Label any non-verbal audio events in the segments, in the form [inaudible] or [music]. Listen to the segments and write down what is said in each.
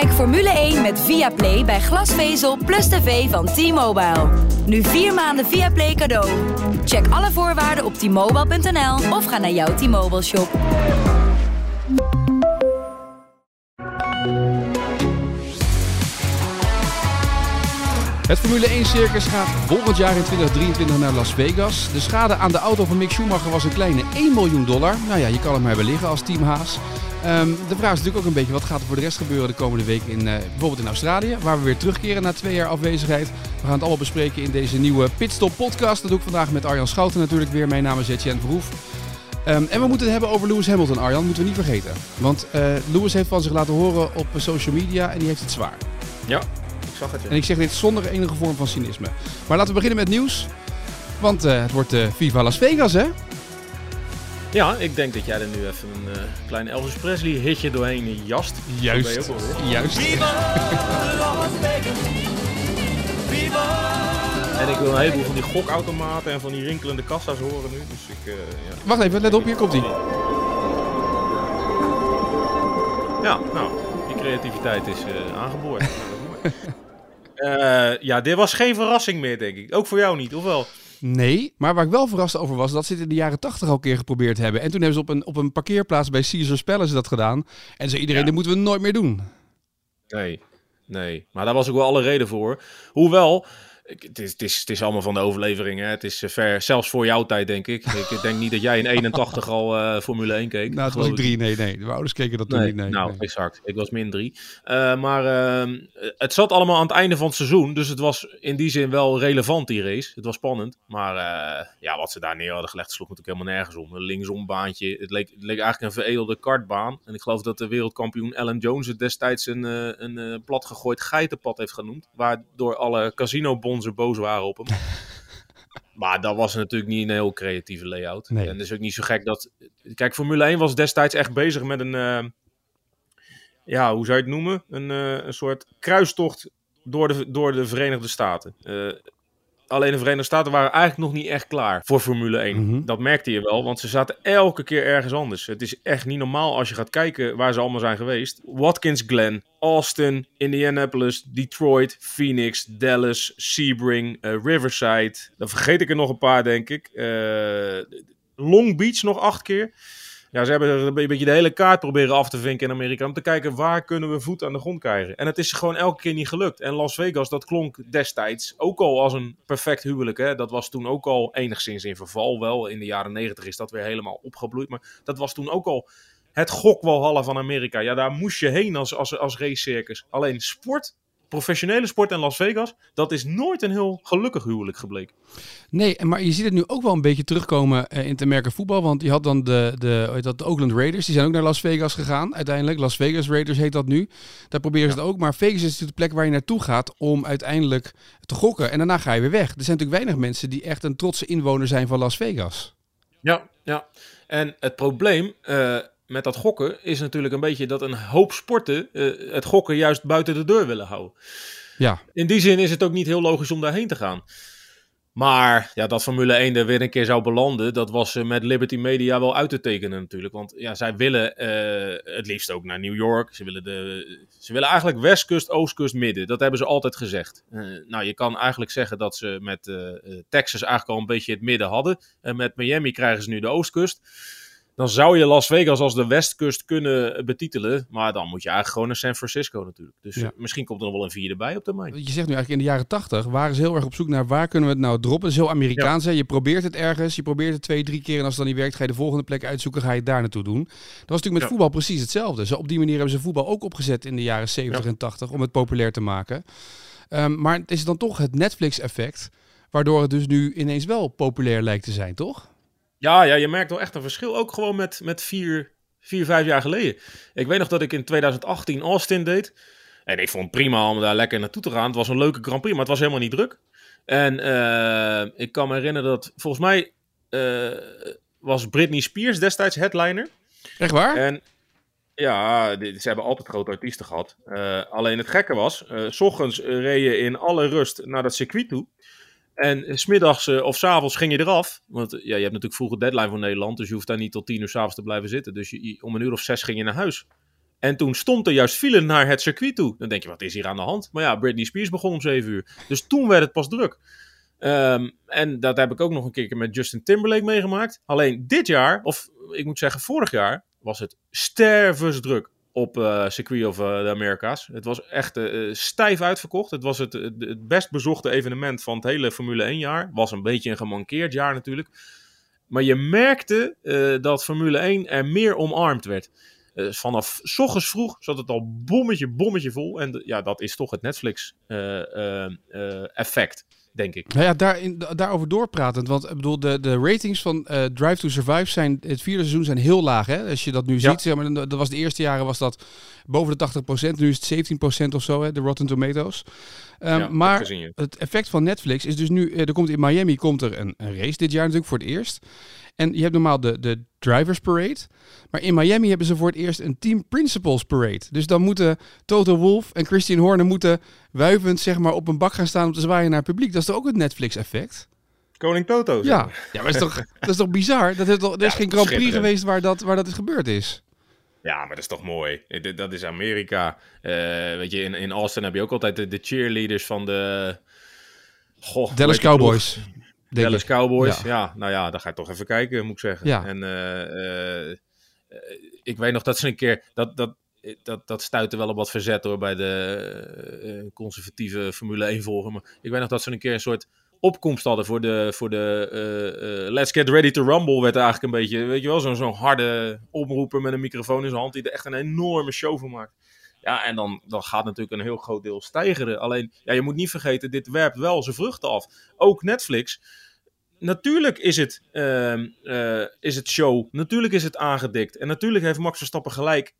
Kijk Formule 1 met Viaplay bij glasvezel plus tv van T-Mobile. Nu vier maanden Viaplay cadeau. Check alle voorwaarden op t-mobile.nl of ga naar jouw T-Mobile shop. Het Formule 1-circus gaat volgend jaar in 2023 naar Las Vegas. De schade aan de auto van Mick Schumacher was een kleine 1 miljoen dollar. Nou ja, je kan maar wel liggen als Team Haas. Ehm, de vraag is natuurlijk ook een beetje, wat gaat er voor de rest gebeuren de komende week in, uh, bijvoorbeeld in Australië, waar we weer terugkeren na twee jaar afwezigheid. We gaan het allemaal bespreken in deze nieuwe Pitstop podcast. Dat doe ik vandaag met Arjan Schouten natuurlijk weer. Mijn naam is Etienne Verhoef. Um, en we moeten het hebben over Lewis Hamilton, Arjan, moeten we niet vergeten. Want uh, Lewis heeft van zich laten horen op social media en die heeft het zwaar. Ja, ik zag het. Ja. En ik zeg dit zonder enige vorm van cynisme. Maar laten we beginnen met nieuws. Want uh, het wordt Viva Las Vegas, hè? Ja, ik denk dat jij er nu even een uh, klein Elvis Presley hitje doorheen jast. Juist, juist. Vegas. Viva. En ik wil een heleboel van die gokautomaten en van die rinkelende kassa's horen nu. Dus ik, uh, ja. Wacht even, let op, hier komt hij. Ja, nou, die creativiteit is uh, aangeboord. uh, [laughs] ja, dit was geen verrassing meer, denk ik. Ook voor jou niet, of wel? Nee, maar waar ik wel verrast over was, dat ze het in de jaren tachtig al een keer geprobeerd hebben. En toen hebben ze op een, op een parkeerplaats bij Caesars Palace dat gedaan. En zei iedereen, ja. dat moeten we nooit meer doen. Nee, nee. Maar daar was ook wel alle reden voor. Hoewel, het is, het, is, het is allemaal van de overlevering. Hè? Het is ver, zelfs voor jouw tijd, denk ik. Ik denk niet dat jij in 81 al uh, Formule 1 keek. Nou, het was ik drie. Nee, nee. De ouders keken dat toen nee, niet. Nee, nou, nee. exact. Ik was min drie. Uh, maar uh, het zat allemaal aan het einde van het seizoen. Dus het was in die zin wel relevant, die race. Het was spannend. Maar ja, wat ze daar neer hadden gelegd, sloeg natuurlijk helemaal nergens om. Een linksom baantje. Het leek, het leek eigenlijk een veredelde kartbaan. En ik geloof dat de wereldkampioen Alan Jones het destijds een, een, een platgegooid geitenpad heeft genoemd. Waardoor alle casinobonzen boos waren op hem. [laughs] maar dat was natuurlijk niet een heel creatieve layout. Nee. En het is ook niet zo gek dat... Kijk, Formule 1 was destijds echt bezig met een... Uh, ja, hoe zou je het noemen? Een, uh, een soort kruistocht door de, door de Verenigde Staten. Uh, alleen de Verenigde Staten waren eigenlijk nog niet echt klaar voor Formule 1. Mhm. Dat merkte je wel, want ze zaten elke keer ergens anders. Het is echt niet normaal als je gaat kijken waar ze allemaal zijn geweest. Watkins Glen, Austin, Indianapolis, Detroit, Phoenix, Dallas, Sebring, uh, Riverside. Dan vergeet ik er nog een paar, denk ik. Uh, Long Beach nog acht keer. Ja, ze hebben een beetje de hele kaart proberen af te vinken in Amerika. Om te kijken waar kunnen we voet aan de grond krijgen. En het is gewoon elke keer niet gelukt. En Las Vegas, dat klonk destijds ook al als een perfect huwelijk. Hè? Dat was toen ook al enigszins in verval. Wel, in de jaren negentig is dat weer helemaal opgebloeid. Maar dat was toen ook al het gokwalhalla van Amerika. Ja, daar moest je heen als, als, als racecircus. Alleen sport professionele sport in Las Vegas, dat is nooit een heel gelukkig huwelijk gebleken. Nee, maar je ziet het nu ook wel een beetje terugkomen uh, in het merken voetbal. Want je had dan de, de, dat, de Oakland Raiders, die zijn ook naar Las Vegas gegaan uiteindelijk. Las Vegas Raiders heet dat nu. Daar proberen ze ja. het ook. Maar Vegas is natuurlijk de plek waar je naartoe gaat om uiteindelijk te gokken. En daarna ga je weer weg. Er zijn natuurlijk weinig mensen die echt een trotse inwoner zijn van Las Vegas. Ja, ja. En het probleem... Uh met dat gokken is natuurlijk een beetje dat een hoop sporten uh, het gokken juist buiten de deur willen houden. Ja. In die zin is het ook niet heel logisch om daarheen te gaan. Maar ja, dat Formule 1 er weer een keer zou belanden, dat was uh, met Liberty Media wel uit te tekenen natuurlijk. Want ja, zij willen uh, het liefst ook naar New York. Ze willen, de, ze willen eigenlijk westkust, oostkust, midden. Dat hebben ze altijd gezegd. Uh, nou, je kan eigenlijk zeggen dat ze met Texas eigenlijk al een beetje het midden hadden. En met Miami krijgen ze nu de oostkust dan zou je Las Vegas als de westkust kunnen betitelen. Maar dan moet je eigenlijk gewoon naar San Francisco natuurlijk. Dus ja. misschien komt er nog wel een vierde bij op termijn. Je zegt nu eigenlijk in de jaren tachtig waren ze heel erg op zoek naar waar kunnen we het nou droppen. Dat is heel Amerikaans. Ja. Je probeert het ergens, je probeert het twee, drie keer. En als het dan niet werkt, ga je de volgende plek uitzoeken, ga je het daar naartoe doen. Dat was natuurlijk met ja. voetbal precies hetzelfde. Zo op die manier hebben ze voetbal ook opgezet in de jaren 70 en 80 om het populair te maken. Um, maar het is dan toch het Netflix-effect, waardoor het dus nu ineens wel populair lijkt te zijn, toch? Ja, ja, je merkt wel echt een verschil. Ook gewoon met, met vier, vier, vijf jaar geleden. Ik weet nog dat ik in 2018 Austin deed. En ik vond het prima om daar lekker naartoe te gaan. Het was een leuke Grand Prix, maar het was helemaal niet druk. En uh, ik kan me herinneren dat volgens mij uh, was Britney Spears destijds headliner. Echt waar? En ja, ze hebben altijd grote artiesten gehad. Eh, alleen het gekke was, eh, s ochtends eh, reed je in alle rust naar dat circuit toe. En eh, smiddags eh, of 's avonds ging je eraf. Want eh, ja, je hebt natuurlijk vroeger deadline voor Nederland. Dus je hoeft daar niet tot tien uur 's avonds te blijven zitten. Dus je, om een uur of zes ging je naar huis. En toen stond er juist file naar het circuit toe. Dan denk je, wat is hier aan de hand? Maar ja, Britney Spears begon om 7 uur. Dus toen werd het pas druk. Ehm, en dat heb ik ook nog een keer met Justin Timberlake meegemaakt. Alleen dit jaar, of ik moet zeggen vorig jaar, was het stervensdruk op eh Circuit of eh, de America's. Het was echt eh, stijf uitverkocht. Het was het, het, best bezochte evenement van het hele Formule 1 jaar. Was een beetje een gemankeerd jaar natuurlijk. Maar je merkte dat Formule 1 er meer omarmd werd. Vanaf s ochtends vroeg zat het al bommetje, bommetje vol. En ja, dat is toch het Netflix-effect, denk ik. Nou ja, daar, in, da- daarover doorpratend. Want ik bedoel, de, de ratings van eh, Drive to Survive zijn het vierde seizoen zijn heel laag. Hè? Als je dat nu Ja. ziet, zeg maar, dat was de eerste jaren was dat boven de 80%. Nu is het 17% of zo, hè, de Rotten Tomatoes. Ehm, Ja, maar gezien het effect van Netflix is dus nu, eh, er komt in Miami komt er een, een race dit jaar natuurlijk voor het eerst. En je hebt normaal de, de Drivers Parade. Maar in Miami hebben ze voor het eerst een Team Principals Parade. Dus dan moeten Toto Wolff en Christian Horner moeten wuivend zeg maar, op een bak gaan staan om te zwaaien naar het publiek. Dat is toch ook het Netflix-effect? Koning Toto. Ja. ja, maar dat is toch, dat is toch bizar? Dat is toch, er is Ja, geen Grand Prix geweest waar dat, waar dat gebeurd is. Ja, maar dat is toch mooi. Eh, Dat is Amerika. Eh, weet je, in, in Austin heb je ook altijd de, de cheerleaders van de... Goh, Dallas? Cowboys. Dallas ik. Cowboys. Ja. Ja. nou ja, dan ga je toch even kijken, moet ik zeggen. Ja. En eh, ik weet nog dat ze een keer... Dat, dat, dat, dat stuitte wel op wat verzet hoor bij de conservatieve Formule 1 volger. Maar ik weet nog dat ze een keer een soort opkomst hadden voor de, voor de eh, eh, Let's Get Ready to Rumble. Werd eigenlijk een beetje, weet je wel, zo'n zo'n harde omroeper met een microfoon in zijn hand die er echt een enorme show van maakt. Ja, en dan, dan gaat natuurlijk een heel groot deel stijgeren. Alleen, ja, je moet niet vergeten, dit werpt wel zijn vruchten af. Ook Netflix. Natuurlijk is het, ehm, eh, is het show. Natuurlijk is het aangedikt. En natuurlijk heeft Max Verstappen gelijk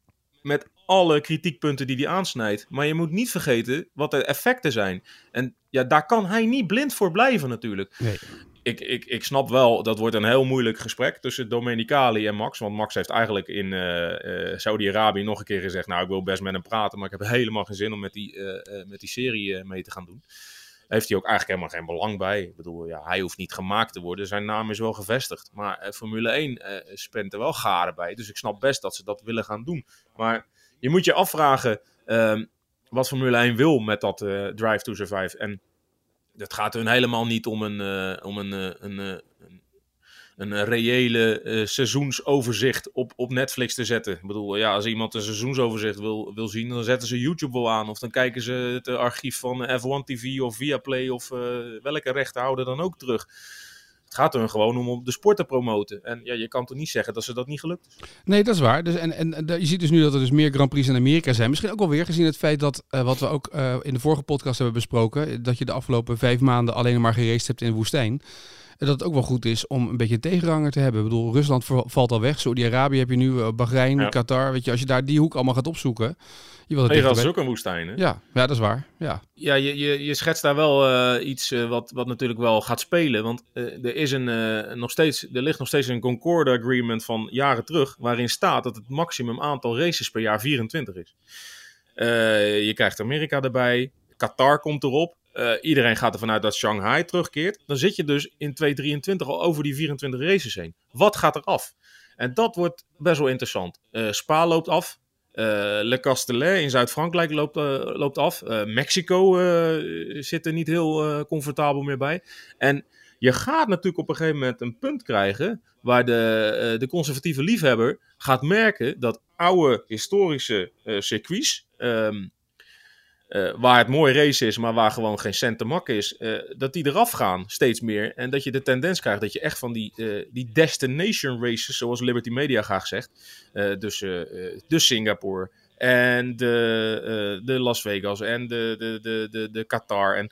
met alle kritiekpunten die hij aansnijdt. Maar je moet niet vergeten wat de effecten zijn. En ja, daar kan hij niet blind voor blijven natuurlijk. Nee. Ik, ik, ik snap wel, dat wordt een heel moeilijk gesprek tussen Domenicali en Max. Want Max heeft eigenlijk in eh, eh, Saudi-Arabië nog een keer gezegd... nou, ik wil best met hem praten, maar ik heb helemaal geen zin om met die, eh, met die serie mee te gaan doen. Heeft hij ook eigenlijk helemaal geen belang bij. Ik bedoel, ja, hij hoeft niet gemaakt te worden. Zijn naam is wel gevestigd. Maar eh, Formule 1 eh spent er wel garen bij. Dus ik snap best dat ze dat willen gaan doen. Maar je moet je afvragen ehm, wat Formule 1 wil met dat eh, Drive to Survive. En het gaat hun helemaal niet om een, om een, een, een, een eh, reële eh, seizoensoverzicht op, op Netflix te zetten. Ik bedoel, ja, als iemand een seizoensoverzicht wil, wil zien, dan zetten ze YouTube wel aan. Of dan kijken ze het eh, archief van eh, F1 TV of Viaplay of eh, welke rechtenhouder dan ook terug. Het gaat er gewoon om om de sport te promoten. En ja, je kan toch niet zeggen dat ze dat niet gelukt is. Nee, dat is waar. Dus, en, en, je ziet dus nu dat er dus meer Grand Prix in Amerika zijn. Misschien ook wel weer gezien het feit dat, wat we ook in de vorige podcast hebben besproken, dat je de afgelopen vijf maanden alleen maar geraced hebt in de woestijn. En dat het ook wel goed is om een beetje een tegenhanger te hebben. Ik bedoel, Rusland val- valt al weg. Saudi-Arabië heb je nu, eh, Bahrein, Ja. Qatar. Weet je, als je daar die hoek allemaal gaat opzoeken. Je wil het ook een woestijn, hè? Ja, ja, dat is waar. Ja. Ja, je, je, je schetst daar wel eh, iets eh, wat, wat natuurlijk wel gaat spelen. Want er, is een, eh, nog steeds, er ligt nog steeds een Concorde Agreement van jaren terug. Waarin staat dat het maximum aantal races per jaar 24 is. Eh, je krijgt Amerika erbij. Qatar komt erop. Eh, iedereen gaat ervan uit dat Shanghai terugkeert. Dan zit je dus in 2023 al over die 24 races heen. Wat gaat er af? En dat wordt best wel interessant. Eh, Spa loopt af. Eh, Le Castellet in Zuid-Frankrijk loopt, loopt af. Mexico zit er niet heel comfortabel meer bij. En je gaat natuurlijk op een gegeven moment een punt krijgen waar de, de conservatieve liefhebber gaat merken dat oude historische circuits, ehm, eh, waar het mooi race is, maar waar gewoon geen cent te mak is, eh, dat die eraf gaan steeds meer. En dat je de tendens krijgt dat je echt van die, eh, die destination races, zoals Liberty Media graag zegt, dus de Singapore en de, de Las Vegas en de, de, de, de, de Qatar en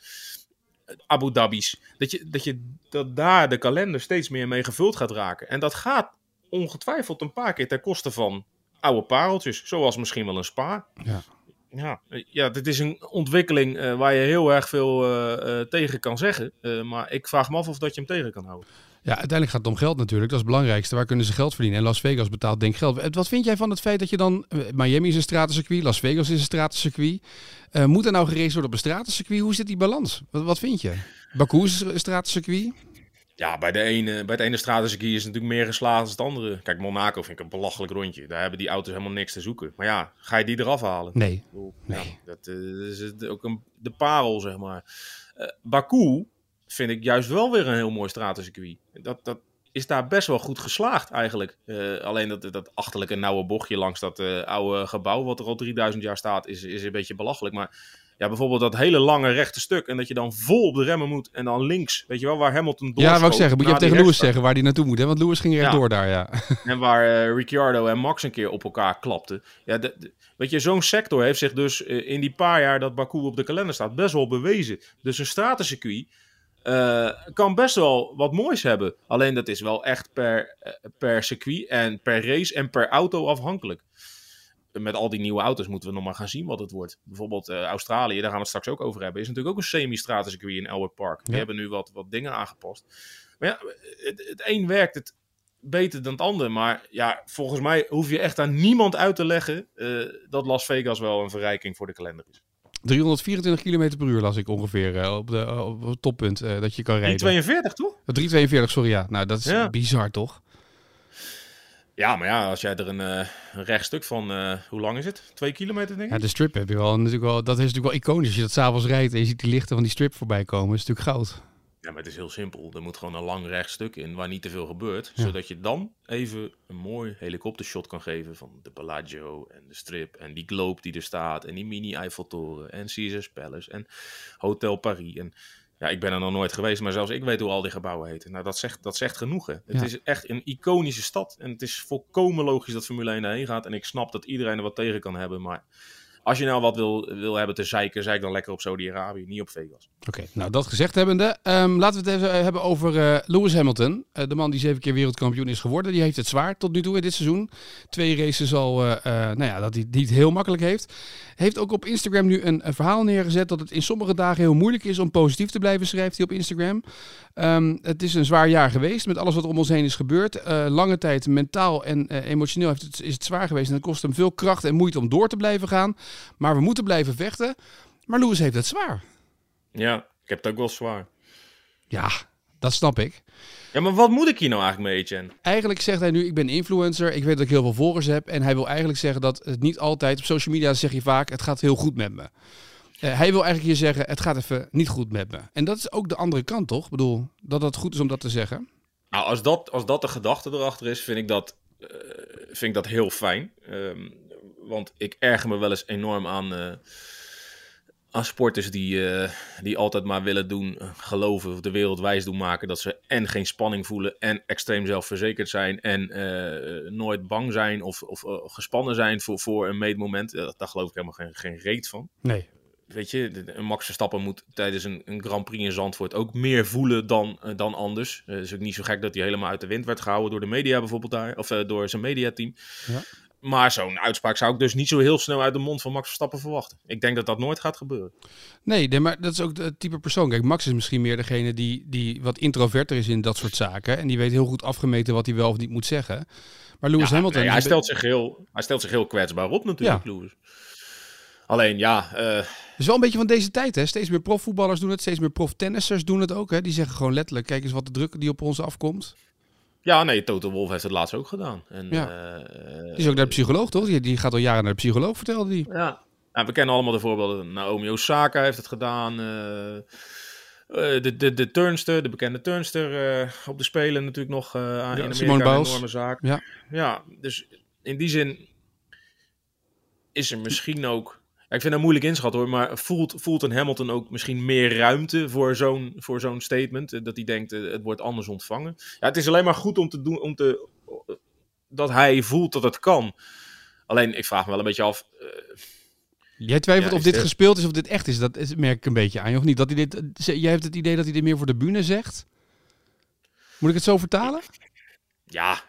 Abu Dhabi's. Dat, je, dat, je, dat daar de kalender steeds meer mee gevuld gaat raken. En dat gaat ongetwijfeld een paar keer ten koste van oude pareltjes, zoals misschien wel een spa. Ja. Ja, ja, dit is een ontwikkeling eh, waar je heel erg veel eh, eh, tegen kan zeggen. Eh, maar ik vraag me af of dat je hem tegen kan houden. Ja, uiteindelijk gaat het om geld natuurlijk. Dat is het belangrijkste. Waar kunnen ze geld verdienen? En Las Vegas betaalt denk ik geld. Wat vind jij van het feit dat je dan... Miami is een stratencircuit, Las Vegas is een stratencircuit. Eh moet er nou geraced worden op een stratencircuit? Hoe zit die balans? Wat, wat vind je? Baku is een stratencircuit. Ja, bij, de ene, bij het ene stratencircuit is het natuurlijk meer geslaagd dan het andere. Kijk, Monaco vind ik een belachelijk rondje. Daar hebben die auto's helemaal niks te zoeken. Maar ja, ga je die eraf halen? Nee. Bedoel, Nee. ja, dat eh, is ook een, de parel, zeg maar. Eh, Baku vind ik juist wel weer een heel mooi stratencircuit. Dat, dat is daar best wel goed geslaagd eigenlijk. Eh, alleen dat, dat achterlijke nauwe bochtje langs dat oude gebouw... wat er al 3000 jaar staat, is, is een beetje belachelijk. Maar ja, bijvoorbeeld dat hele lange rechte stuk... en dat je dan vol op de remmen moet en dan links... weet je wel, waar Hamilton door Ja, wou ik zeggen. Moet je tegen Lewis zeggen waar die naartoe moet. Hè? Want Lewis ging Ja. rechtdoor daar, ja. [laughs] En waar eh, Ricciardo en Max een keer op elkaar klapten. Ja, de- de- weet je, zo'n sector heeft zich dus eh, in die paar jaar dat Baku op de kalender staat best wel bewezen. Dus een stratencircuit eh, kan best wel wat moois hebben. Alleen dat is wel echt per, per circuit en per race en per auto afhankelijk. Met al die nieuwe auto's moeten we nog maar gaan zien wat het wordt. Bijvoorbeeld eh, Australië, daar gaan we het straks ook over hebben. Is natuurlijk ook een semi-stratencircuit in Albert Park. Die Ja. hebben nu wat, wat dingen aangepast. Maar ja, het, het een werkt het beter dan het ander. Maar ja, volgens mij hoef je echt aan niemand uit te leggen eh, dat Las Vegas wel een verrijking voor de kalender is. 324 km per uur las ik ongeveer eh, op, de, op het toppunt dat je kan rijden. 42, toch? Oh, 342, sorry, ja. Nou, dat is Ja. bizar, toch? Ja, maar ja, als jij er een, eh, een rechtstuk van, eh, hoe lang is het? Twee kilometer, denk ik? Ja, de strip heb je wel natuurlijk wel. Dat is natuurlijk wel iconisch. Als je dat s'avonds rijdt en je ziet die lichten van die strip voorbij komen, is natuurlijk goud. Ja, maar het is heel simpel. Er moet gewoon een lang rechtstuk in waar niet te veel gebeurt. Ja. Zodat je dan even een mooi helikoptershot kan geven van de Bellagio en de strip. En die globe die er staat. En die mini Eiffeltoren. En Caesars Palace. En Hotel Paris. En ja, ik ben er nog nooit geweest. Maar zelfs ik weet hoe al die gebouwen heten. Nou, dat zegt, dat zegt genoeg. Hè. Het Ja. is echt een iconische stad. En het is volkomen logisch dat Formule 1 daarheen gaat. En ik snap dat iedereen er wat tegen kan hebben. Maar als je nou wat wil, wil hebben te zeiken, zeik dan lekker op Saudi-Arabië. Niet op Vegas. Oké, nou dat gezegd hebbende, ehm, laten we het even hebben over eh, Lewis Hamilton. Eh, de man die zeven keer wereldkampioen is geworden. Die heeft het zwaar tot nu toe in dit seizoen. Twee races al, eh, eh, nou ja, dat hij het niet heel makkelijk heeft. Heeft ook op Instagram nu een, verhaal neergezet dat het in sommige dagen heel moeilijk is om positief te blijven, schrijft hij op Instagram. Ehm, het is een zwaar jaar geweest met alles wat om ons heen is gebeurd. Eh, lange tijd mentaal en eh, emotioneel heeft het, is het zwaar geweest. En het kost hem veel kracht en moeite om door te blijven gaan. Maar we moeten blijven vechten. Maar Lewis heeft het zwaar. Ja, ik heb het ook wel zwaar. Ja, dat snap ik. Ja, maar wat moet ik hier nou eigenlijk mee, Etienne? Eigenlijk zegt hij nu, ik ben influencer, ik weet dat ik heel veel volgers heb. En hij wil eigenlijk zeggen dat het niet altijd, op social media zeg je vaak, het gaat heel goed met me. Eh, hij wil eigenlijk hier zeggen, het gaat even niet goed met me. En dat is ook de andere kant, toch? Ik bedoel, dat het goed is om dat te zeggen. Nou, als dat, als dat de gedachte erachter is, vind ik dat, eh, vind ik dat heel fijn. Ehm, want ik erger me wel eens enorm aan, eh, aan sporters die, eh, die altijd maar willen doen, eh, geloven of de wereld wijs doen maken dat ze en geen spanning voelen en extreem zelfverzekerd zijn en nooit bang zijn of, of gespannen zijn voor, voor een meetmoment. Daar geloof ik helemaal geen, geen reet van. Nee. Weet je, een Max Verstappen moet tijdens een, een Grand Prix in Zandvoort ook meer voelen dan, dan anders. Het is ook niet zo gek dat hij helemaal uit de wind werd gehouden door de media bijvoorbeeld daar, of door zijn mediateam. Ja. Maar zo'n uitspraak zou ik dus niet zo heel snel uit de mond van Max Verstappen verwachten. Ik denk dat dat nooit gaat gebeuren. Nee, nee, maar dat is ook het type persoon. Kijk, Max is misschien meer degene die, die wat introverter is in dat soort zaken. En die weet heel goed afgemeten wat hij wel of niet moet zeggen. Maar Lewis Ja, Hamilton... nee, hij, stelt zich heel, hij stelt zich heel kwetsbaar op natuurlijk, Lewis. Alleen ja, eh, Het is wel een beetje van deze tijd, hè? Steeds meer profvoetballers doen het, steeds meer proftennissers doen het ook, hè? Die zeggen gewoon letterlijk, kijk eens wat de druk die op ons afkomt. Ja, nee, Toto Wolff heeft het laatst ook gedaan. En, Ja. eh, Die is ook naar de psycholoog, toch? Die, die gaat al jaren naar de psycholoog, vertelde hij. Ja. Nou, we kennen allemaal de voorbeelden. Naomi Osaka heeft het gedaan. eh, eh, de, de, de turnster, de bekende turnster op de Spelen natuurlijk nog eh, in Amerika Simone een Biles. enorme zaak. Ja. ja, dus in die zin is er misschien ook... Ik vind dat moeilijk inschatten hoor, maar voelt, voelt een Hamilton ook misschien meer ruimte voor zo'n, voor zo'n statement? Eh, Dat hij denkt, eh, het wordt anders ontvangen. Ja, het is alleen maar goed om te doen, om te, dat hij voelt dat het kan. Alleen, ik vraag me wel een beetje af... eh, Jij twijfelt Ja, of dit gespeeld is of dit echt is. Dat is, merk ik een beetje aan je, of niet? Dat hij dit, jij hebt het idee dat hij dit meer voor de bühne zegt? Moet ik het zo vertalen? Ja,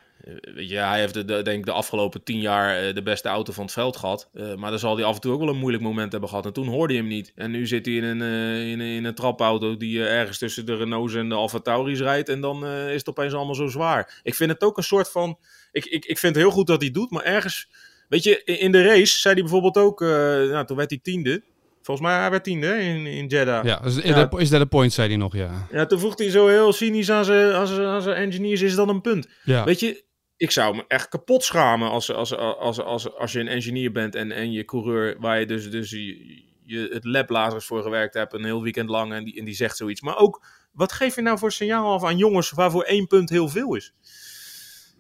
weet je, hij heeft de, de, denk de afgelopen tien jaar de beste auto van het veld gehad. maar dan zal hij af en toe ook wel een moeilijk moment hebben gehad. En toen hoorde je hem niet. En nu zit hij in een, in, een, in een trapauto die ergens tussen de Renaults en de Alfa Tauris rijdt. En dan is het opeens allemaal zo zwaar. Ik vind het ook een soort van... Ik, ik, ik vind het heel goed dat hij doet, maar ergens... Weet je, in de race zei hij bijvoorbeeld ook... nou, toen werd hij tiende. Volgens mij hij werd tiende in, in Jeddah. Ja, is, ja. is dat een point, zei hij nog, ja. Ja, toen vroeg hij zo heel cynisch aan zijn, aan zijn, aan zijn engineers, is dat een punt? Ja. Weet je, ik zou me echt kapot schamen als, als, als, als, als, als je een engineer bent en, en je coureur, waar je dus, dus je, je het lablazers voor gewerkt hebt, een heel weekend lang, en die, en die zegt zoiets. Maar ook, wat geef je nou voor signaal af aan jongens waarvoor één punt heel veel is?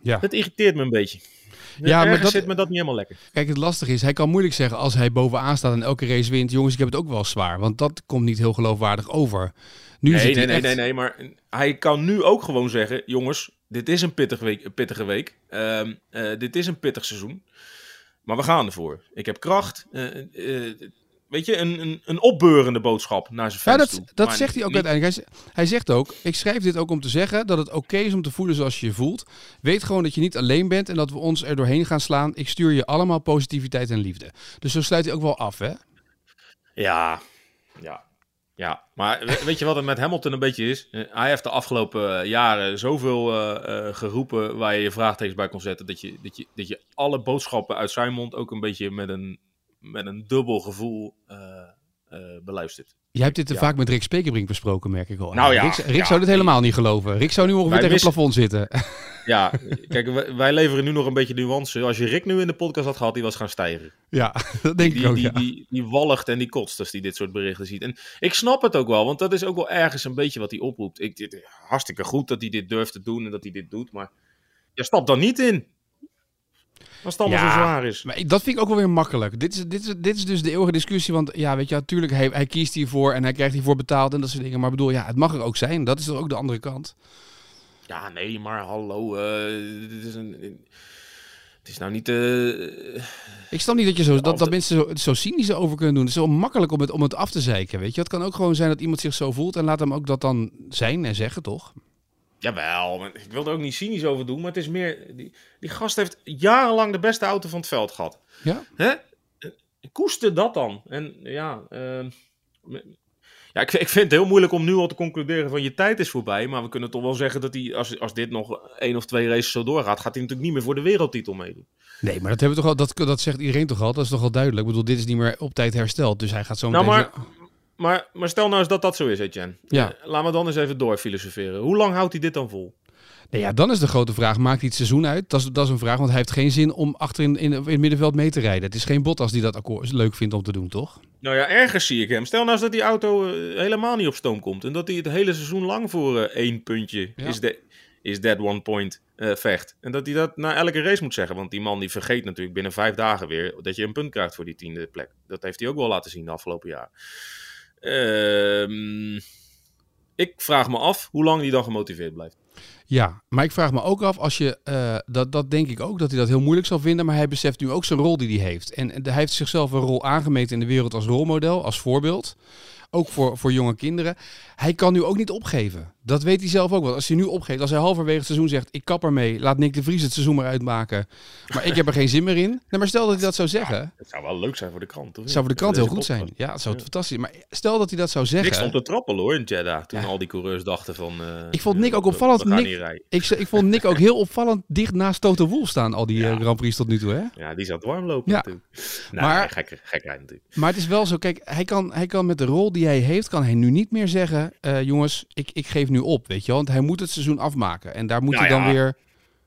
Ja. Dat irriteert me een beetje. Ja, maar dat zit me dat niet helemaal lekker. Kijk, het lastige is, hij kan moeilijk zeggen als hij bovenaan staat en elke race wint, jongens, ik heb het ook wel zwaar. Want dat komt niet heel geloofwaardig over. Nu nee, zit nee, hij nee, echt... nee, nee, maar hij kan nu ook gewoon zeggen, jongens, dit is een pittige week. Een pittige week. Ehm, eh, dit is een pittig seizoen. Maar we gaan ervoor. Ik heb kracht. Uh, weet je, een, een, een opbeurende boodschap naar zijn fans ja, toe. dat Maar zegt hij ook niet- uiteindelijk. Hij zegt ook, ik schrijf dit ook om te zeggen dat het oké is om te voelen zoals je je voelt. Weet gewoon dat je niet alleen bent en dat we ons er doorheen gaan slaan. Ik stuur je allemaal positiviteit en liefde. Dus zo sluit hij ook wel af, hè? Ja, ja. Ja, maar we- weet je wat het met Hamilton een beetje is? Eh, Hij heeft de afgelopen eh, jaren zoveel eh, geroepen waar je je vraagtekens bij kon zetten, dat je, dat, je, dat je alle boodschappen uit zijn mond ook een beetje met een, met een dubbel gevoel eh, beluistert. Jij hebt dit te Ja. vaak met Rick Spekerbrink besproken, merk ik al. Nou ja, Rick, Rick ja, zou dit helemaal niet geloven. Rick zou nu ongeveer tegen het plafond zitten. [laughs] Ja, kijk, wij, wij leveren nu nog een beetje nuance. Als je Rick nu in de podcast had gehad, die was gaan stijgen. ja, [laughs] dat denk die, ik ook, die, ja. die, die walgt en die kotst als hij dit soort berichten ziet. En ik snap het ook wel, want dat is ook wel ergens een beetje wat hij oproept. Ik, dit, hartstikke goed dat hij dit durft te doen en dat hij dit doet, maar je stapt dan niet in. Als het allemaal Ja, zo zwaar is. Maar ik- dat vind ik ook wel weer makkelijk. Dit is, dit is, dit is dus de eeuwige discussie. Want ja, weet je, natuurlijk, hij, hij kiest hiervoor en hij krijgt hiervoor betaald en dat soort dingen. Maar ik bedoel, ja, het mag er ook zijn. Dat is toch ook de andere kant. Ja, nee, maar hallo. eh, dit is een, het is nou niet... eh, Ik snap niet dat, je zo, dat, dat mensen zo, zo cynisch over kunnen doen. Het is zo makkelijk om het, om het af te zeiken, weet je. Het kan ook gewoon zijn dat iemand zich zo voelt en laat hem ook dat dan zijn en zeggen, toch? Jawel, ik wil er ook niet cynisch over doen, maar het is meer... Die, die gast heeft jarenlang de beste auto van het veld gehad. Ja? Hè? Koester dat dan. En ja, ehm, ja ik, ik vind het heel moeilijk om nu al te concluderen van je tijd is voorbij. Maar we kunnen toch wel zeggen dat hij, als, als dit nog één of twee races zo doorgaat, gaat hij natuurlijk niet meer voor de wereldtitel meedoen. Nee, maar dat, hebben we toch al, dat, dat zegt iedereen toch al? Dat is toch al duidelijk? Ik bedoel, dit is niet meer op tijd hersteld. Dus hij gaat zo Nou, meteen... maar, maar, maar stel nou eens dat dat zo is, Etienne. Ja. Eh, Laten we dan eens even doorfilosoferen. Hoe lang houdt hij dit dan vol? Nee, ja, dan is de grote vraag, maakt hij het seizoen uit? Dat is, dat is een vraag, want hij heeft geen zin om achter in, in, het middenveld mee te rijden. Het is geen Bottas die dat akkoord leuk vindt om te doen, toch? Nou ja, ergens zie ik hem. Stel nou eens dat die auto eh, helemaal niet op stoom komt. En dat hij het hele seizoen lang voor eh, één puntje Ja. is, de, is that one point vecht. En dat hij dat na elke race moet zeggen. Want die man die vergeet natuurlijk binnen vijf dagen weer dat je een punt krijgt voor die tiende plek. Dat heeft hij ook wel laten zien de afgelopen jaar. Ehm, ik vraag me af hoe lang hij dan gemotiveerd blijft. Ja, maar ik vraag me ook af, als je, eh, dat, dat denk ik ook, dat hij dat heel moeilijk zal vinden. Maar hij beseft nu ook zijn rol die hij heeft. En, hij heeft zichzelf een rol aangemeten in de wereld als rolmodel, als voorbeeld. Ook voor, voor jonge kinderen. Hij kan nu ook niet opgeven. Dat weet hij zelf ook wel. Als hij nu opgeeft, als hij halverwege het seizoen zegt... ik kap ermee, laat Nick de Vries het seizoen maar uitmaken. Maar ik heb er geen zin meer in. Nee, maar stel dat hij dat zou zeggen... Het zou wel leuk zijn voor de krant. Het zou voor de krant heel goed zijn. Ja, het zou fantastisch Maar stel dat hij dat zou Nick zeggen... stond te trappelen hoor in Jeddah. Toen Ja. al die coureurs dachten van... eh, Ik vond Nick ook opvallend. Nick- rijden. Ik, ik vond Nick ook heel opvallend dicht naast Toto Wolff staan, al die Ja. eh, Grand Prix tot nu toe. Hè? Ja, die zat warm lopen Ja. natuurlijk. Nou, Maar- maar... gek, gekheid natuurlijk. Maar het is wel zo, kijk, hij kan, hij kan met de rol die hij heeft, kan hij nu niet meer zeggen, eh, jongens, ik, ik geef nu op, weet je wel. Want hij moet het seizoen afmaken. En daar moet Nou hij dan ja. weer...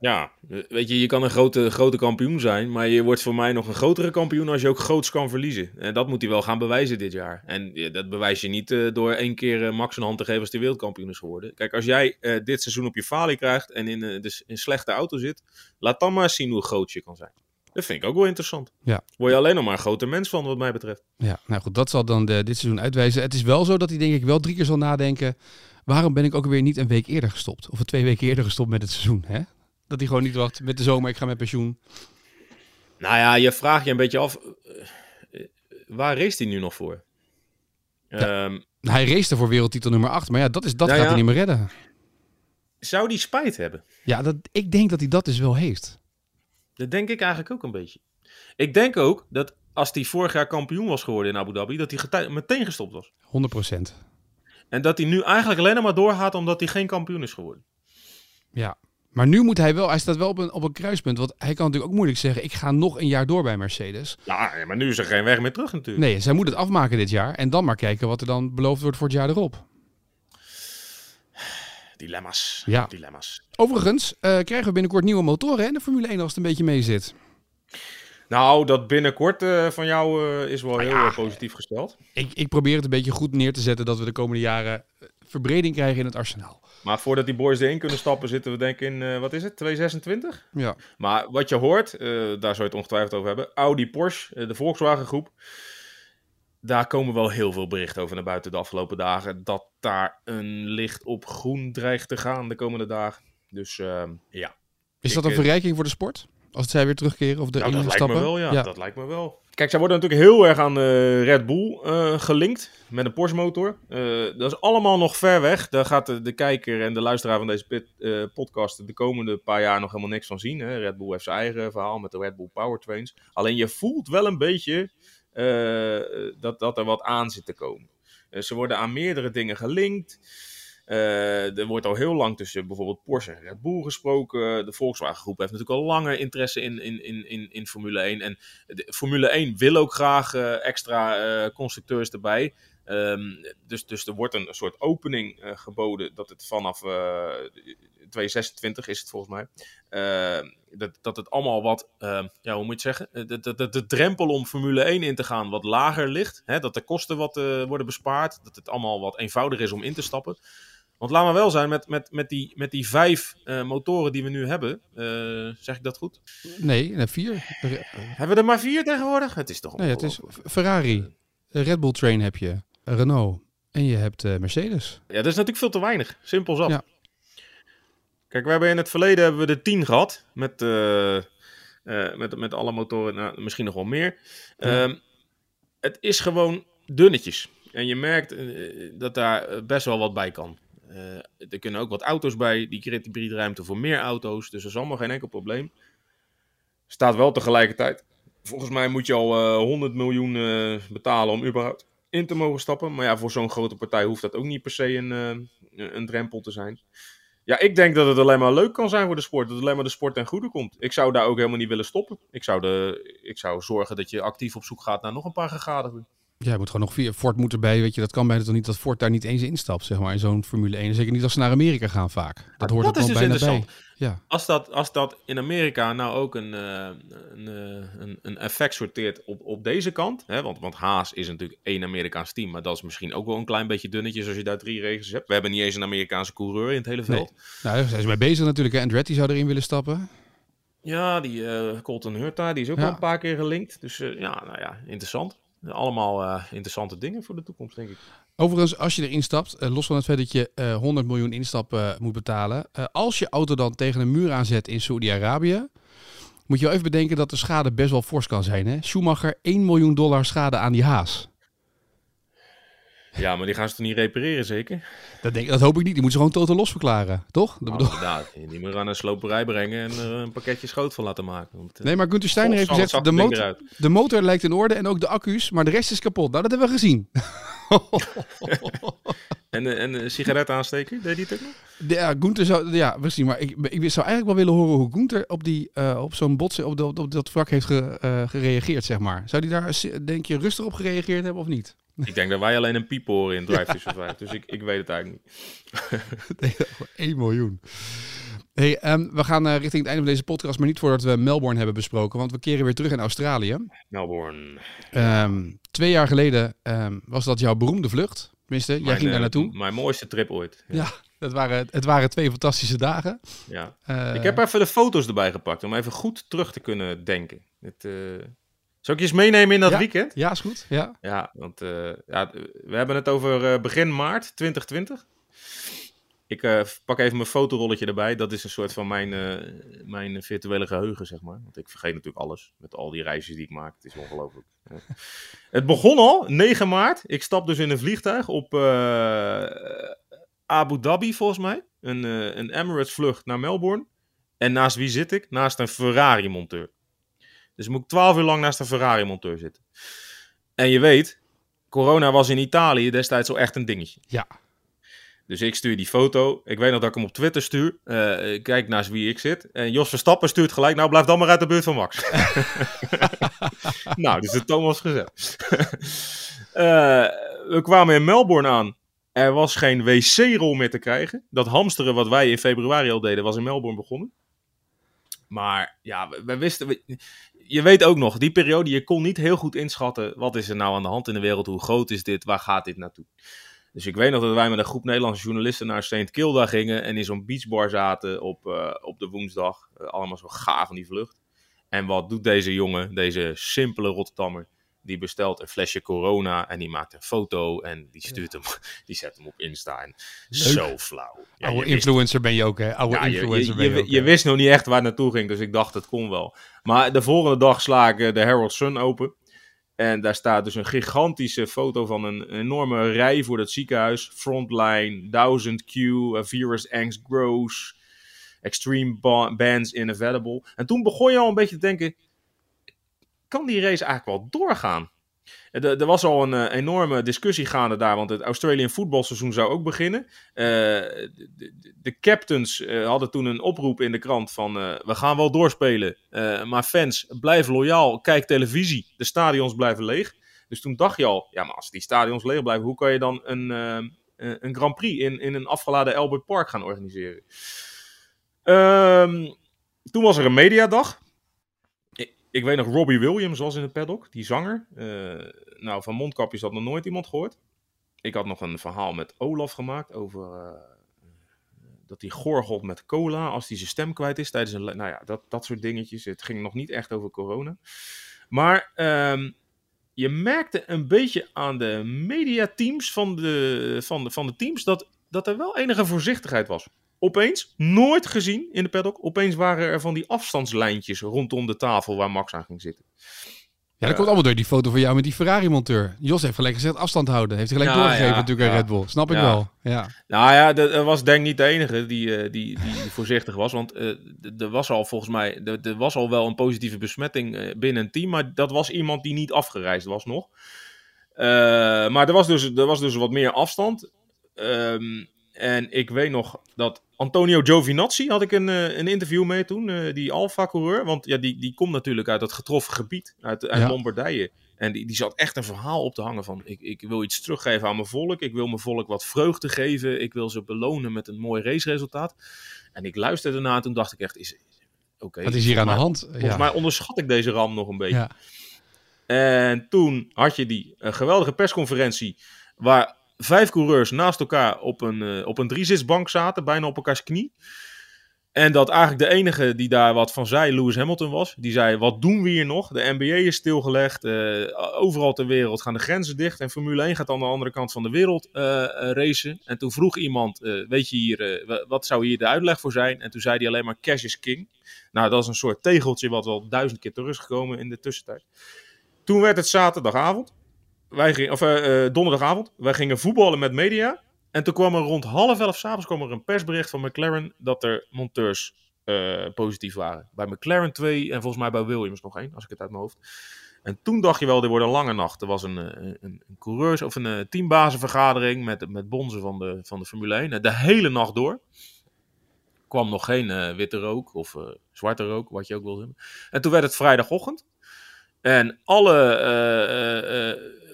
Ja, weet je, je kan een grote, grote kampioen zijn, maar je wordt voor mij nog een grotere kampioen als je ook groots kan verliezen. En dat moet hij wel gaan bewijzen dit jaar. En ja, dat bewijs je niet eh, door één keer eh, Max een hand te geven als hij wereldkampioen is geworden. Kijk, als jij eh, dit seizoen op je falie krijgt en in, eh, dus in een slechte auto zit, laat dan maar eens zien hoe groot je kan zijn. Dat vind ik ook wel interessant. Ja. Word je alleen nog maar een groter mens van, wat mij betreft. Ja, nou goed, dat zal dan de, dit seizoen uitwijzen. Het is wel zo dat hij denk ik wel drie keer zal nadenken, waarom ben ik ook weer niet een week eerder gestopt? Of twee weken eerder gestopt met het seizoen, hè? Dat hij gewoon niet wacht met de zomer, ik ga met pensioen. Nou ja, je vraagt je een beetje af, eh, eh, waar race hij nu nog voor? Ja. Ehm, Hij race voor wereldtitel nummer 8, maar ja, dat, is, dat Nou gaat ja. hij niet meer redden. Zou die spijt hebben? Ja, dat, ik denk dat hij dat dus wel heeft. Dat denk ik eigenlijk ook een beetje. Ik denk ook dat als hij vorig jaar kampioen was geworden in Abu Dhabi, dat hij meteen gestopt was. 100%. En dat hij nu eigenlijk alleen maar doorgaat omdat hij geen kampioen is geworden. Ja. Maar nu moet hij wel, hij staat wel op een, op een kruispunt. Want hij kan natuurlijk ook moeilijk zeggen, ik ga nog een jaar door bij Mercedes. Ja, maar nu is er geen weg meer terug natuurlijk. Nee, zij moet het afmaken dit jaar. En dan maar kijken wat er dan beloofd wordt voor het jaar erop. Dilemma's. Ja. Dilemma's. Overigens eh, krijgen we binnenkort nieuwe motoren hè, in de Formule 1 als het een beetje mee zit. Nou, dat binnenkort eh, van jou eh, is wel heel ja. eh, positief gesteld. Ik, ik probeer het een beetje goed neer te zetten dat we de komende jaren verbreding krijgen in het arsenaal. Maar voordat die boys erin kunnen stappen, zitten we denk ik in, eh, wat is het, 226? Ja. Maar wat je hoort, eh, daar zou je het ongetwijfeld over hebben. Audi, Porsche, eh, de Volkswagen groep. Daar komen wel heel veel berichten over naar buiten de afgelopen dagen. Dat daar een licht op groen dreigt te gaan de komende dagen. Dus ehm, ja. Is dat een verrijking voor de sport? Als zij weer terugkeren of de Nou, dat lijkt stappen? me wel, ja. Dat lijkt me wel. Kijk, zij worden natuurlijk heel erg aan eh, Red Bull eh, gelinkt met een Porsche motor. Eh, dat is allemaal nog ver weg. Daar gaat de, de kijker en de luisteraar van deze pit- eh, podcast de komende paar jaar nog helemaal niks van zien. Hè. Red Bull heeft zijn eigen verhaal met de Red Bull Powertrains. Alleen je voelt wel een beetje eh, dat, dat er wat aan zit te komen. Ze worden aan meerdere dingen gelinkt. Eh, er wordt al heel lang tussen bijvoorbeeld Porsche en Red Bull gesproken. De Volkswagen groep heeft natuurlijk al langer interesse in, in, in, in, in Formule 1. En de, Formule 1 wil ook graag eh, extra eh, constructeurs erbij. Ehm, dus, dus er wordt een soort opening geboden dat het vanaf eh 2026 is het volgens mij. eh, dat, dat het allemaal wat, eh, ja, hoe moet je het zeggen? Dat, dat, dat de drempel om Formule 1 in te gaan wat lager ligt. Hè? Dat de kosten wat worden bespaard. Dat het allemaal wat eenvoudiger is om in te stappen. Want laat maar wel zijn, met, met, met, die, met die vijf eh, motoren die we nu hebben, eh, zeg ik dat goed? Nee, vier. Hebben we er maar vier tegenwoordig? Het is toch Nee, het is. Ferrari, Red Bull Train heb je, Renault en je hebt eh, Mercedes. Ja, dat is natuurlijk veel te weinig. Simpel zat. Ja. Kijk, we hebben in het verleden hebben we de 10 gehad. Met, met, met alle motoren, nou, misschien nog wel meer. Ja. Ehm, het is gewoon dunnetjes. En je merkt dat daar best wel wat bij kan. Eh, er kunnen ook wat auto's bij. Die creëert- biedt ruimte voor meer auto's. Dus dat is allemaal geen enkel probleem. Staat wel tegelijkertijd. Volgens mij moet je al eh 100 miljoen eh, betalen om überhaupt in te mogen stappen. Maar ja, voor zo'n grote partij hoeft dat ook niet per se een, eh, een drempel te zijn. Ja, ik denk dat het alleen maar leuk kan zijn voor de sport. Dat het alleen maar de sport ten goede komt. Ik zou daar ook helemaal niet willen stoppen. Ik zou, de, ik zou zorgen dat je actief op zoek gaat naar nog een paar gegadigden. Ja, je moet gewoon nog vier. Ford moet erbij, weet je, dat kan bijna toch niet dat Ford daar niet eens instapt, zeg maar, in zo'n Formule 1. Zeker niet als ze naar Amerika gaan vaak. Dat hoort dat er is dus bijna bij. Ja, Als dat, als dat in Amerika nou ook een, eh, een, eh, een, een effect sorteert op, op deze kant. Hè, want, want Haas is natuurlijk één Amerikaans team. Maar dat is misschien ook wel een klein beetje dunnetjes als je daar drie regels hebt. We hebben niet eens een Amerikaanse coureur in het hele Nee. veld. nou, daar zijn ze mee bezig natuurlijk. Hè. Andretti zou erin willen stappen. Ja, die eh, Colton Hurta, die is ook Ja. al een paar keer gelinkt. Dus ja, nou ja, interessant. Allemaal eh, interessante dingen voor de toekomst, denk ik. Overigens, als je erin stapt, eh, los van het feit dat je eh 100 miljoen instap eh, moet betalen. eh, als je auto dan tegen een muur aanzet in Saudi-Arabië, moet je wel even bedenken dat de schade best wel fors kan zijn. Hè? Schumacher 1 miljoen dollar schade aan die haas. Ja, maar die gaan ze toch niet repareren, zeker? Dat, denk, dat hoop ik niet. Die moeten ze gewoon totaal los verklaren, toch? Dat Nou, bedoel... inderdaad. Die moet aan een sloperij brengen en er een pakketje schoot van laten maken. Want, eh, Nee, maar Gunther Steiner heeft gezegd, de motor, de motor lijkt in orde en ook de accu's, maar de rest is kapot. Nou, dat hebben we gezien. [laughs] En, eh, en een sigaret aansteken, deed die het ook nog? De- ja, Gunther zou, ja, precies. Maar ik, ik zou eigenlijk wel willen horen hoe Gunther op, die, eh, op zo'n bots, op, dat- op dat vlak heeft ge- eh, gereageerd, zeg maar. Zou die daar, denk je, rustig op gereageerd hebben of niet? Ik denk dat wij alleen een piep horen in Drive to Survive. Dus ik, ik weet het eigenlijk niet. [laughs] Nee, 1 miljoen. Hey, ehm, we gaan eh, richting het einde van deze podcast, maar niet voordat we Melbourne hebben besproken, want we keren weer terug in Australië. Melbourne. Ehm, twee jaar geleden ehm, was dat jouw beroemde vlucht. Tenminste, jij ging daar eh, naartoe. Mijn mooiste trip ooit. Ja. Ja, het waren, het waren twee fantastische dagen. ja. Eh, Ik heb even de foto's erbij gepakt om even goed terug te kunnen denken. Het, Zal ik je eens meenemen in dat Ja. weekend? Ja, is goed. Ja. Ja, want eh, ja, we hebben het over eh, begin maart 2020. Ik eh, pak even mijn fotorolletje erbij. Dat is een soort van mijn, mijn virtuele geheugen, zeg maar. Want ik vergeet natuurlijk alles met al die reisjes die ik maak. Het is ongelooflijk. Ja. Het begon al, 9 maart. Ik stap dus in een vliegtuig op Abu Dhabi, volgens mij. een, een Emirates vlucht naar Melbourne. En naast wie zit ik? Naast een Ferrari monteur. Dus moet ik twaalf uur lang naast een Ferrari monteur zitten. En je weet, corona was in Italië destijds al echt een dingetje. Ja. Dus ik stuur die foto. Ik weet nog dat ik hem op Twitter stuur. Uh, kijk naast wie ik zit. En Jos Verstappen stuurt gelijk. Nou, blijf dan maar uit de buurt van Max. [laughs] [laughs] nou, dus de toon was gezet. uh, [laughs] we kwamen in Melbourne aan. Er was geen wc-rol meer te krijgen. Dat hamsteren wat wij in februari al deden, was in Melbourne begonnen. Maar ja, we, we wisten. We, je weet ook nog, die periode, je kon niet heel goed inschatten. Wat is er nou aan de hand in de wereld? Hoe groot is dit? Waar gaat dit naartoe? Dus ik weet nog dat wij met een groep Nederlandse journalisten naar St. Kilda gingen. En in zo'n beachbar zaten op, uh, op de woensdag. Uh, allemaal zo gaaf van die vlucht. En wat doet deze jongen, deze simpele Rotterdammer? Die bestelt een flesje corona en die maakt een foto en die stuurt hem, [laughs] die zet hem op Insta. En zo flauw. Ja, Oude influencer ben je ook, hè? Oude ja, influencer je, ben je, je, ook, je wist nog niet echt waar het naartoe ging, dus ik dacht het kon wel. Maar de volgende dag sla ik de Herald Sun open. En daar staat dus een gigantische foto van een enorme rij voor het ziekenhuis. Frontline, 1000 Q, uh, Virus Angst Grows, Extreme Bands Inevitable. En toen begon je al een beetje te denken, kan die race eigenlijk wel doorgaan? Er, er was al een uh, enorme discussie gaande daar, want het Australian voetbalseizoen zou ook beginnen. De, de, de, captains hadden toen een oproep in de krant van we gaan wel doorspelen, maar fans, blijf loyaal, kijk televisie, de stadions blijven leeg. Dus toen dacht je al, ja maar als die stadions leeg blijven, hoe kan je dan een, een Grand Prix in, in een afgeladen Albert Park gaan organiseren? Um, toen was er een mediadag. Ik weet nog, Robbie Williams was in het paddock, die zanger. Uh, nou, van mondkapjes had nog nooit iemand gehoord. Ik had nog een verhaal met Olaf gemaakt over uh, dat hij gorgelt met cola als hij zijn stem kwijt is tijdens een... Nou ja, dat, dat soort dingetjes. Het ging nog niet echt over corona. Maar um, je merkte een beetje aan de mediateams van de, van de, van de teams dat, dat er wel enige voorzichtigheid was. Opeens, nooit gezien in de paddock, opeens waren er van die afstandslijntjes rondom de tafel waar Max aan ging zitten. Ja, dat komt allemaal door die foto van jou met die Ferrari-monteur. Jos heeft gelijk gezegd afstand houden. Heeft hij gelijk Ja, doorgegeven ja, natuurlijk aan ja. Red Bull. Snap ik Ja. wel. Ja. Nou ja, dat was denk ik niet de enige die, eh, die, die [laughs] voorzichtig was. Want eh, er was al volgens mij, er- er was al wel een positieve besmetting eh, binnen een team. Maar dat was iemand die niet afgereisd was nog. Eh, maar er was, dus, er was dus wat meer afstand. Ehm, en ik weet nog dat Antonio Giovinazzi had ik een, eh, een interview mee toen, eh, die Alfa-coureur. Want ja, die, die komt natuurlijk uit het getroffen gebied, uit, uit Ja. Lombardije. En die, die zat echt een verhaal op te hangen van... Ik, ik wil iets teruggeven aan mijn volk. Ik wil mijn volk wat vreugde geven. Ik wil ze belonen met een mooi raceresultaat. En ik luisterde ernaar en toen dacht ik echt... Is, oké, Wat is hier aan de hand? Volgens Ja. mij onderschat ik deze ram nog een beetje. Ja. En toen had je die een geweldige persconferentie waar vijf coureurs naast elkaar op een, eh, op een driezitsbank zaten, bijna op elkaars knie. En dat eigenlijk de enige die daar wat van zei, Lewis Hamilton was. Die zei, wat doen we hier nog? De NBA is stilgelegd. eh, overal ter wereld gaan de grenzen dicht. En Formule 1 gaat aan de andere kant van de wereld eh, racen. En toen vroeg iemand, weet je hier, wa- wat zou hier de uitleg voor zijn? En toen zei hij alleen maar, cash is king. Nou, dat is een soort tegeltje wat wel duizend keer terug is gekomen in de tussentijd. Toen werd het zaterdagavond. Wij gingen, of eh, eh, donderdagavond. Wij gingen voetballen met media. En toen kwam er rond half elf s'avonds kwam er een persbericht van McLaren dat er monteurs eh, positief waren. Bij McLaren twee en volgens mij bij Williams nog één, als ik het uit mijn hoofd. En toen dacht je wel, dit wordt een lange nacht. Er was een, een, een coureurs- of een teambazenvergadering met, met bonzen van de, van de Formule 1. De hele nacht door. Kwam nog geen witte rook of zwarte rook, wat je ook wilde hebben. En toen werd het vrijdagochtend. En alle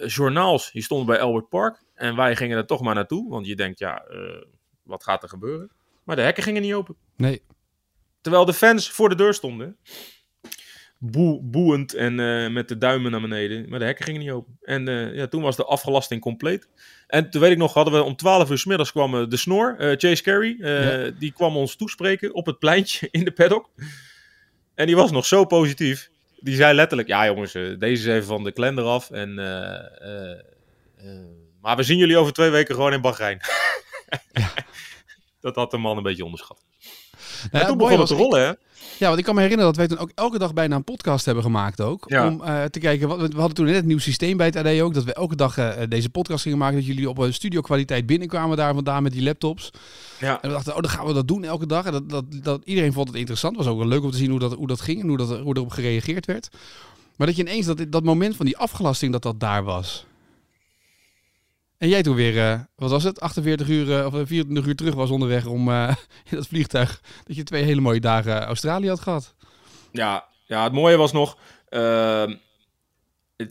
journaals die stonden bij Albert Park. En wij gingen er toch maar naartoe. Want je denkt, ja, eh, wat gaat er gebeuren? Maar de hekken gingen niet open. Nee. Terwijl de fans voor de deur stonden. Boe, boeiend en eh, met de duimen naar beneden. Maar de hekken gingen niet open. En eh, ja, toen was de afgelasting compleet. En toen weet ik nog, hadden we om 12 uur s middags kwam de snor, Chase Carey. Die kwam ons toespreken op het pleintje [laughs] in de paddock. En die was nog zo positief. Die zei letterlijk, ja jongens, eh, deze is even van de kalender af. En, eh, eh, maar we zien jullie over twee weken gewoon in Bahrein. [laughs] Dat had de man een beetje onderschat. Ja, toen begon het te rollen, hè? Ja, want ik kan me herinneren dat wij toen ook elke dag bijna een podcast hebben gemaakt ook. Ja. Om eh, te kijken, wat, we hadden toen net een nieuw systeem bij het AD ook. Dat we elke dag eh, deze podcast gingen maken. Dat jullie op een studio kwaliteit binnenkwamen daar vandaan met die laptops. Ja. En we dachten, oh, dan gaan we dat doen elke dag. En dat, dat, dat, iedereen vond het interessant. Het was ook wel leuk om te zien hoe dat, hoe dat ging en hoe, dat, hoe erop gereageerd werd. Maar dat je ineens dat, dat moment van die afgelasting, dat dat daar was. En jij toen weer, eh, wat was het, 48 uur eh, of 24 uur terug was onderweg om eh, [laughs] in dat vliegtuig. Dat je twee hele mooie dagen Australië had gehad. Ja, ja, het mooie was nog. ehm, eh,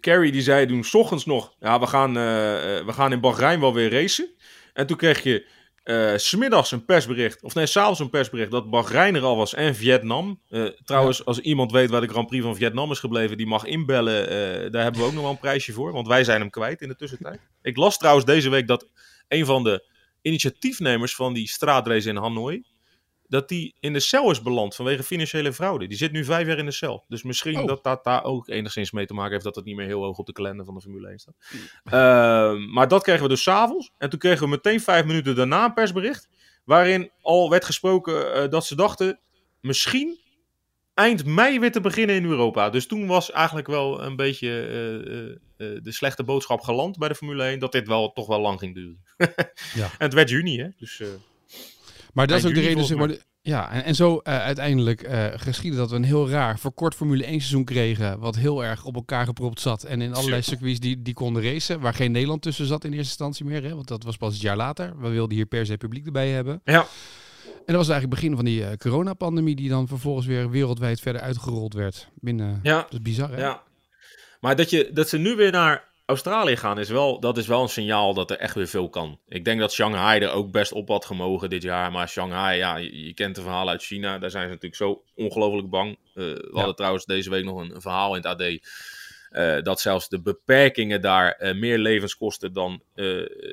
Carrie die zei toen 's ochtends nog. Ja, we gaan, eh, eh, we gaan in Bahrein wel weer racen. En toen kreeg je 's smiddags een persbericht. Of nee, s'avonds een persbericht. Dat Bahrein er al was en Vietnam. Eh, trouwens, als iemand weet waar de Grand Prix van Vietnam is gebleven. Die mag inbellen. eh, daar hebben we ook nog wel een prijsje voor. Want wij zijn hem kwijt in de tussentijd. Ik las trouwens deze week dat een van de initiatiefnemers van die straatrace in Hanoi dat die in de cel is beland vanwege financiële fraude. Die zit nu vijf jaar in de cel. Dus misschien Oh. dat dat daar ook enigszins mee te maken heeft dat het niet meer heel hoog op de kalender van de Formule 1 staat. Ehm, maar dat kregen we dus s'avonds. En toen kregen we meteen vijf minuten daarna een persbericht. Waarin al werd gesproken eh, dat ze dachten misschien eind mei weer te beginnen in Europa. Dus toen was eigenlijk wel een beetje eh, eh, de slechte boodschap geland bij de Formule 1. Dat dit wel toch wel lang ging duren. [laughs] Ja. En het werd juni hè. Dus... Maar dat is ook de reden, zeg maar. ja, en, en zo eh, uiteindelijk eh geschiedde dat we een heel raar verkort Formule 1 seizoen kregen. Wat heel erg op elkaar gepropt zat. En in allerlei circuits die, die konden racen. Waar geen Nederland tussen zat in eerste instantie meer. Hè, want dat was pas het jaar later. We wilden hier per se publiek erbij hebben. ja. En dat was eigenlijk het begin van die eh, coronapandemie. Die dan vervolgens weer wereldwijd verder uitgerold werd. Binnen, Ja. Dat is bizar hè? Ja. Maar dat, je, dat ze nu weer naar Australië gaan, is wel, dat is wel een signaal dat er echt weer veel kan. Ik denk dat Shanghai er ook best op had gemogen dit jaar. Maar Shanghai, ja, je, je kent de verhalen uit China. Daar zijn ze natuurlijk zo ongelooflijk bang. Eh, we hadden trouwens deze week nog een, een verhaal in het AD. Eh, dat zelfs de beperkingen daar eh, meer levens kosten dan eh,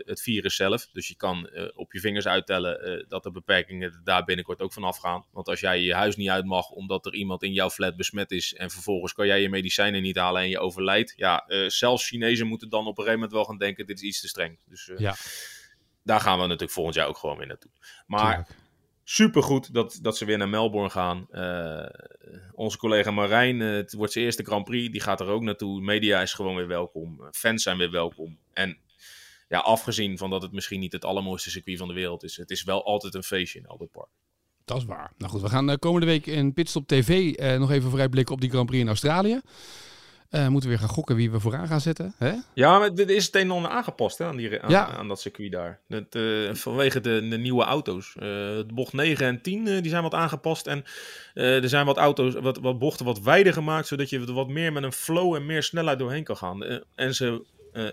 het virus zelf. Dus je kan op je vingers uittellen dat de beperkingen er daar binnenkort ook vanaf gaan. Want als jij je huis niet uit mag omdat er iemand in jouw flat besmet is en vervolgens kan jij je medicijnen niet halen en je overlijdt. Ja, zelfs Chinezen moeten dan op een gegeven moment wel gaan denken, dit is iets te streng. Dus Ja. daar gaan we natuurlijk volgend jaar ook gewoon weer naartoe. Maar Tuurlijk. Supergoed dat, dat ze weer naar Melbourne gaan. Eh, onze collega Marijn, eh, het wordt zijn eerste Grand Prix, die gaat er ook naartoe. Media is gewoon weer welkom. Eh, Fans zijn weer welkom. En ja, afgezien van dat het misschien niet het allermooiste circuit van de wereld is, het is wel altijd een feestje in Albert Park. Dat is waar. Nou goed, we gaan komende week in Pitstop TV nog even vooruitblikken op die Grand Prix in Australië. Eh moeten we weer gaan gokken wie we vooraan gaan zetten. Hè? Ja, maar dit is het een en ander aangepast hè, aan, die, aan, Ja. aan dat circuit daar. Het, eh, vanwege de, de nieuwe auto's. Eh, de bocht 9 en 10 eh, die zijn wat aangepast. En er zijn wat auto's, wat, wat bochten wat wijder gemaakt. Zodat je er wat meer met een flow en meer snelheid doorheen kan gaan. En ze,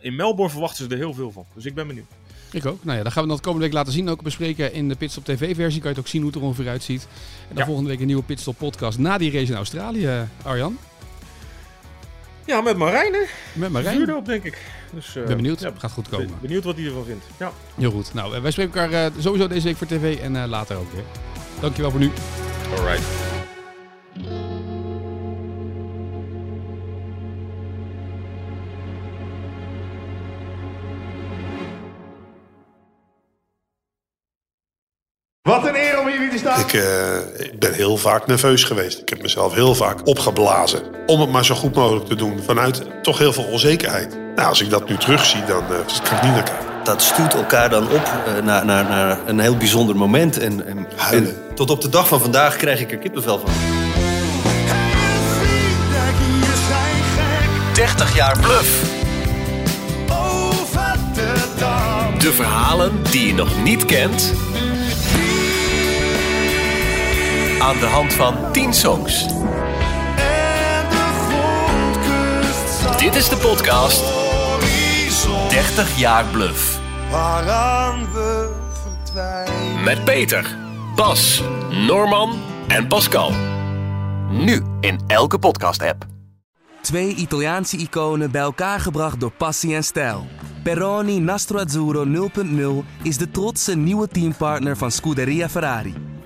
in Melbourne verwachten ze er heel veel van. Dus ik ben benieuwd. Ik ook. Nou ja, dan gaan we dat komende week laten zien. Ook bespreken in de Pitstop TV versie. Kan je het ook zien hoe het er ongeveer uitziet. En dan Ja. volgende week een nieuwe Pitstop podcast na die race in Australië. Arjan, Ja, met Marijn hè. met Vuur Marijn. erop denk ik. Dus, eh, ben benieuwd. Ja, Het gaat goed ben- komen. benieuwd wat hij ervan vindt. Ja. Heel goed. Nou, eh, wij spreken elkaar eh, sowieso deze week voor tv en eh, later ook weer. Dankjewel voor nu. Alright. Wat een Ik, eh, ik ben heel vaak nerveus geweest. Ik heb mezelf heel vaak opgeblazen. Om het maar zo goed mogelijk te doen. Vanuit toch heel veel onzekerheid. Nou, als ik dat nu terugzie, dan eh, kan ik niet naar kijken. dat stuurt elkaar dan op eh, naar, naar, naar een heel bijzonder moment. En, en, tot op de dag van vandaag krijg ik er kippenvel van. 30 jaar bluff. Over de dam. De verhalen die je nog niet kent. Aan de hand van 10 songs. En de Dit is de podcast horizon. 30 jaar bluff. Waaraan we verdwijnen. Met Peter, Bas, Norman en Pascal. Nu in elke podcast-app. Twee Italiaanse iconen bij elkaar gebracht door passie en stijl. Peroni Nastro Azzurro 0.0 is de trotse nieuwe teampartner van Scuderia Ferrari.